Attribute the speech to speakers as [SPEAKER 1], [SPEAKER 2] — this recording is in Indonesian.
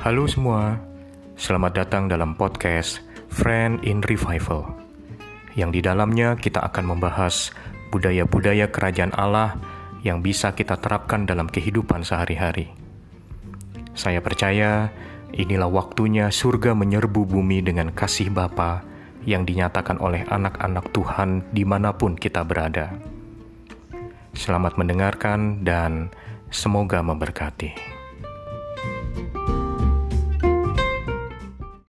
[SPEAKER 1] Halo semua, selamat datang dalam podcast Friend in Revival, yang di dalamnya kita akan membahas budaya-budaya kerajaan Allah yang bisa kita terapkan dalam kehidupan sehari-hari. Saya percaya inilah waktunya surga menyerbu bumi dengan kasih Bapa yang dinyatakan oleh anak-anak Tuhan di mana pun kita berada. Selamat mendengarkan dan semoga memberkati.